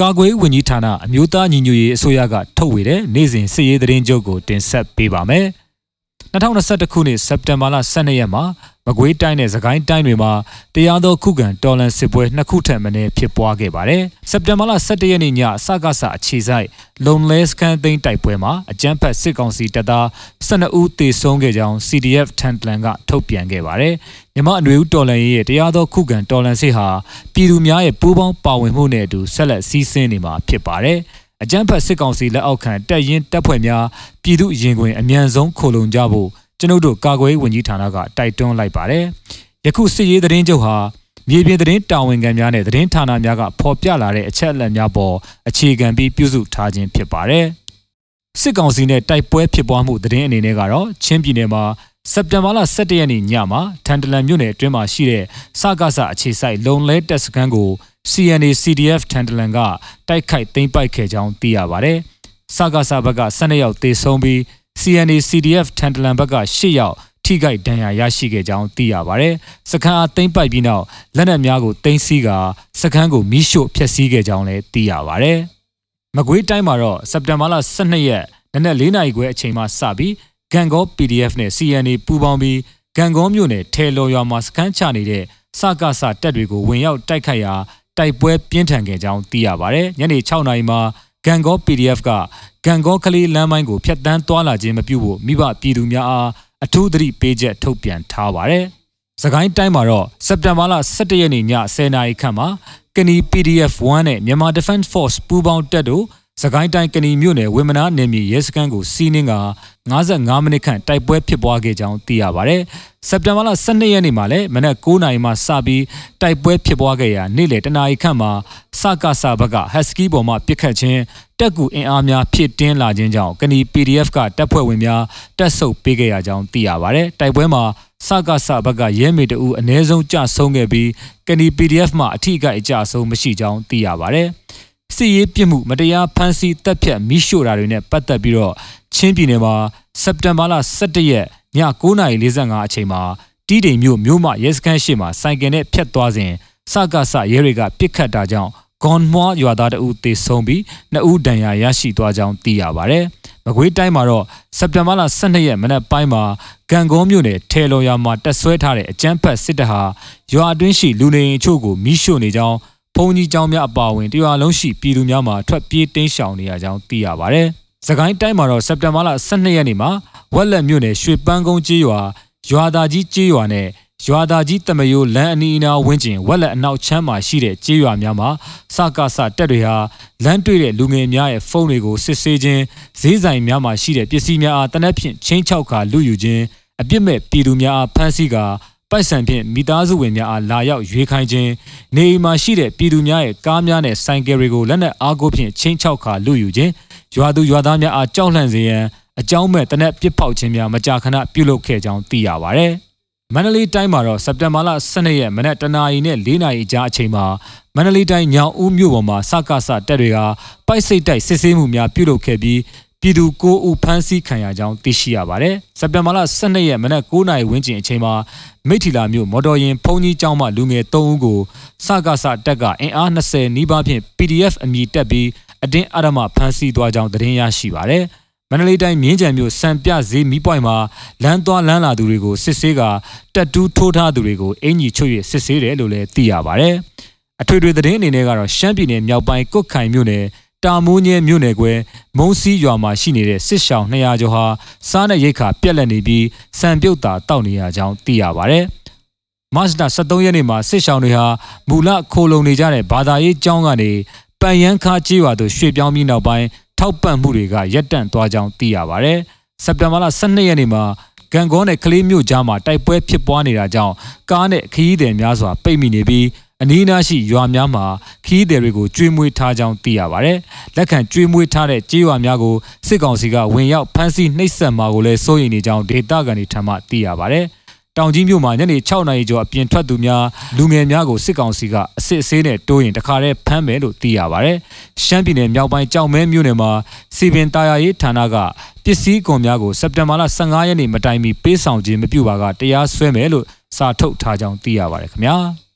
ကာကွယ်ဝင်ကြီးဌာနအမျိုးသားညီညွတ်ရေးအစိုးရကထုတ်ဝေတဲ့နေ့စဉ်စစ်ရေးသတင်းချုပ်ကိုတင်ဆက်ပေးပါမယ်။2021ခုနှစ်စက်တင်ဘာလ12ရက်မှာ မကွေးတိုင်းနဲ့စကိုင်းတိုင်းတွေမှာတရားသောခုခံတော်လှန်စစ်ပွဲနှစ်ခုထပ်မံဖြစ်ပွားခဲ့ပါတယ်။စက်တင်ဘာလ17ရက်နေ့ညစကားစအခြေဆိုင်လုံလဲစကန်သိန်းတိုက်ပွဲမှာအကြမ်းဖက်စစ်ကောင်စီတပ်သား12ဦးသေဆုံးခဲ့ကြောင်း CDF ထန်တလန်ကထုတ်ပြန်ခဲ့ပါတယ်။မြမအနွေဦးတော်လှန်ရေးရဲ့တရားသောခုခံတော်လှန်စစ်ဟာပြည်သူများရဲ့ပူးပေါင်းပါဝင်မှုနဲ့အတူဆက်လက်စီးဆင်းနေမှာဖြစ်ပါတယ်။အကြမ်းဖက်စစ်ကောင်စီလက်အောက်ခံတပ်ရင်းတပ်ဖွဲ့များပြည်သူရင်ခွင်အ мян ဆုံးခိုလုံကြဖို့ ကျွန်ုပ်တို့ကာကွယ်ရေးဝန်ကြီးဌာနကတိုက်တွန်းလိုက်ပါတယ်။ယခုစစ်ရေးသတင်းချုပ်ဟာမြေပြင်သတင်းတာဝန်ခံများနဲ့သတင်းဌာနများကဖော်ပြလာတဲ့အချက်အလက်များပေါ်အခြေခံပြီးပြုစုထားခြင်းဖြစ်ပါတယ်။စစ်ကောင်စီနဲ့တိုက်ပွဲဖြစ်ပွားမှုသတင်းအနေနဲ့ကတော့ချင်းပြည်နယ်မှာစက်တင်ဘာလ17ရက်နေ့ညမှာထန်တလန်မြို့နယ်အတွင်းမှာရှိတဲ့စကားစအခြေဆိုင်လုံလဲတက်စခန်းကို CNA CDF ထန်တလန်ကတိုက်ခိုက်သိမ်းပိုက်ခဲ့ကြောင်းသိရပါတယ်။စကားစဘက်က12ယောက်သေဆုံးပြီး CNA CDF ထန်တလန်ဘက်က8ယောက်ထိခိုက်ဒဏ်ရာရရှိခဲ့ကြောင်းသိရပါတယ်။စခန်းအားသိမ်းပိုက်ပြီးနောက်လက်နက်များကိုသိမ်းဆည်းကာစခန်းကိုမိရှို့ဖျက်ဆီးခဲ့ကြောင်းလည်းသိရပါတယ်။မကွေးတိုင်းမှာတော့စက်တင်ဘာလ12ရက်နနက်၄နာရီခွဲအချိန်မှစပြီးဂန်ကော PDF နဲ့ CNA ပူးပေါင်းပြီးဂန်ကောမြို့နယ်ထဲလော်ရွာမှာစခန်းချနေတဲ့စကစတပ်တွေကိုဝင်ရောက်တိုက်ခိုက်ရာတိုက်ပွဲပြင်းထန်ခဲ့ကြောင်းသိရပါတယ်။ညနေ6နာရီမှာ ဂန်ကော PDF ကဂန်ကောကလေးလမ်းမိုင်းကိုဖျက်ဆီးသွားလာခြင်းမပြုဖို့မိဘပြည်သူများအားအထူးသတိပေးချက်ထုတ်ပြန်ထားပါတယ်။စကိုင်းတိုင်းမှာတော့စက်တင်ဘာလ17ရက်နေ့ည10:00နာရီခန့်မှာကနီ PDF 1နဲ့မြန်မာ Defense Force ပူးပေါင်းတပ်တို့ စကိုင်းတိုင်းကဏီမြို့နယ်ဝေမနာနယ်မြေရဲစခန်းကိုစီးနှင်းက55မိနစ်ခန့်တိုက်ပွဲဖြစ်ပွားခဲ့ကြောင်းသိရပါဗျ။စက်တင်ဘာလ12ရက်နေ့မှာလည်းမနက်9:00နာရီမှစပြီးတိုက်ပွဲဖြစ်ပွားခဲ့ရာနေ့လယ်တနာရီခန့်မှာစကစဘက်ကဟက်စကီပေါ်မှပစ်ခတ်ခြင်းတက်ကူအင်အားများဖြစ်တင်းလာခြင်းကြောင့်ကဏီ PDF ကတပ်ဖွဲ့ဝင်များတက်ဆုပ်ပေးခဲ့ရကြောင်းသိရပါဗျ။တိုက်ပွဲမှာစကားစဘက်ကရဲမေတအူအ ਨੇ ဆုံးကြဆုံးခဲ့ပြီးကဏီ PDF မှအထိအကအကြဆုံးမရှိကြောင်းသိရပါဗျ။ စစ်ရေးပြစ်မှုမတရားဖမ်းဆီးတပ်ဖြတ်မိရှို့တာတွေနဲ့ပတ်သက်ပြီးတော့ချင်းပြည်နယ်မှာစက်တင်ဘာလ17ရက်ည9:45အချိန်မှာတီးတိမ်မြို့မြို့မရဲစခန်းရှိမှာစိုင်ကယ်နဲ့ဖျက်သွားစဉ်စကစရဲတွေကပြစ်ခတ်တာကြောင့်ဂွန်မွာရွာသားတအုပ်သေဆုံးပြီးနှစ်ဦးဒဏ်ရာရရှိသွားကြောင်းသိရပါဗျ။မကွေးတိုင်းမှာတော့စက်တင်ဘာလ12ရက်မနက်ပိုင်းမှာဂံကုန်းမြို့နယ်ထဲလော်ရွာမှာတက်ဆွဲထားတဲ့အကြမ်းဖက်စစ်တပ်ဟာရွာအတွင်းရှိလူနေအိမ်ချို့ကိုမိရှို့နေကြောင်း ဘုံကြီးကျောင်းများအပါအဝင်တရွာလုံးရှိပြည်သူများမှာထွက်ပြေးတိမ်းရှောင်နေရကြောင်းသိရပါဗျ။စကိုင်းတိုင်းမှာတော့စက်တင်ဘာလ12ရက်နေ့မှာဝက်လက်မြို့နယ်ရွှေပန်းကုန်းကျေးရွာရွာသားကြီးကျေးရွာနဲ့ရွာသားကြီးတမယိုလမ်းအနီးအနားဝန်းကျင်ဝက်လက်အနောက်ချမ်းမှာရှိတဲ့ကျေးရွာများမှာစကားစတက်တွေဟာလမ်းတွေ့တဲ့လူငယ်များရဲ့ဖုန်းတွေကိုစစ်ဆေးခြင်းဈေးဆိုင်များမှာရှိတဲ့ပစ္စည်းများအားတနက်ဖြန်ချင်းချောက်ခါလူယူခြင်းအပြစ်မဲ့ပြည်သူများအားဖမ်းဆီးကာ ပိုက်ဆံဖြင့်မိသားစုဝင်များအားလာရောက်ရွေးခိုင်းခြင်းနေအိမ်မှာရှိတဲ့ပြည်သူများရဲ့ကားများနဲ့ဆိုင်ကယ်တွေကိုလက်နက်အားကိုဖြင့်ချင်းချောက်ခါလူယူခြင်းရွာသူရွာသားများအားကြောက်လန့်စေရန်အကြောင်းမဲ့တနက်ပစ်ပေါက်ခြင်းများမကြာခဏပြုလုပ်ခဲ့ကြောင်းသိရပါဗျ။မန္တလေးတိုင်းမှာတော့စက်တင်ဘာလ12ရက်မနက်တနာရီနဲ့4နာရီကြားအချိန်မှာမန္တလေးတိုင်းညောင်ဦးမြို့ပေါ်မှာစကားစတက်တွေကပိုက်စိတ်တိုက်စစ်ဆေးမှုများပြုလုပ်ခဲ့ပြီး ပြည်သူ9ဦးဖမ်းဆီးခံရကြောင်းသိရှိရပါတယ်။စက်တင်ဘာလ12ရက်မနက်9:00နာရီဝန်းကျင်အချိန်မှာမိထီလာမြို့မော်တော်ယာဉ်ဖုန်ကြီးကျောင်းမှလူငယ်3ဦးကိုစကားစတက်ကအင်အား20နီးပါးဖြင့် PDF အမည်တက်ပြီးအတင်းအဓမ္မဖမ်းဆီးသွားကြောင်းသတင်းရရှိပါတယ်။မန္တလေးတိုင်းမြင်းကြံမြို့စံပြဈေးမီးပွိုင်မှာလမ်းသွားလမ်းလာသူတွေကိုစစ်ဆေးကတက်တူးထိုးထားသူတွေကိုအင်ကြီးချွတ်ရစစ်ဆေးတယ်လို့လည်းသိရပါတယ်။အထွေထွေသတင်းအနေနဲ့ကတော့ရှမ်းပြည်နယ်မြောက်ပိုင်းကုတ်ခိုင်မြို့နယ်တာမိုးညဲမြို့နယ်ကွယ် မုံစီရွာမှာရှိနေတဲ့စစ်ရှောင်း200ကျော်ဟာစားနဲ့ရိတ်ခါပြက်လက်နေပြီးစံပြုတ်တာတောက်နေရကြောင်းသိရပါဗျ။မတ်လ23ရက်နေ့မှာစစ်ရှောင်းတွေဟာမူလခိုလုံနေကြတဲ့ဘာသာရေးကျောင်းကနေပန်ရန်ခါကြီးရွာသို့ရွှေ့ပြောင်းပြီးနောက်ပိုင်းထောက်ပံ့မှုတွေကရပ်တန့်သွားကြောင်းသိရပါဗျ။စက်တင်ဘာလ12ရက်နေ့မှာဂန်ကောနဲ့ကလေးမြို့ကြားမှာတိုက်ပွဲဖြစ်ပွားနေတာကြောင့်ကားနဲ့ခရီးသည်များစွာပိတ်မိနေပြီး အနီးနားရှိရွာများမှာခီးသည်တွေကိုကျွေးမွေးထားကြောင်းသိရပါတယ်။လက်ခံကျွေးမွေးထားတဲ့ကြေးရွာများကိုစစ်ကောင်စီကဝင်ရောက်ဖမ်းဆီးနှိပ်စက်မှာကိုလည်းစိုးရိမ်နေကြောင်းဒေတာကန်တွေထံမှသိရပါတယ်။တောင်ကြီးမြို့မှာညနေ6နာရီကျော်အပြင်ထွက်သူများလူငယ်များကိုစစ်ကောင်စီကအစစ်အဆေးနဲ့တိုးရင်တခါတည်းဖမ်းမယ်လို့သိရပါဗျ။ရှမ်းပြည်နယ်မြောက်ပိုင်းကြောင်မဲမြို့နယ်မှာစီပင်တာယာရေးဌာနကပစ္စည်းကွန်များကိုစက်တင်ဘာလ15ရက်နေ့မတိုင်မီပေးဆောင်ခြင်းမပြုပါကတရားစွဲမယ်လို့စာထုတ်ထားကြောင်းသိရပါတယ်ခင်ဗျာ။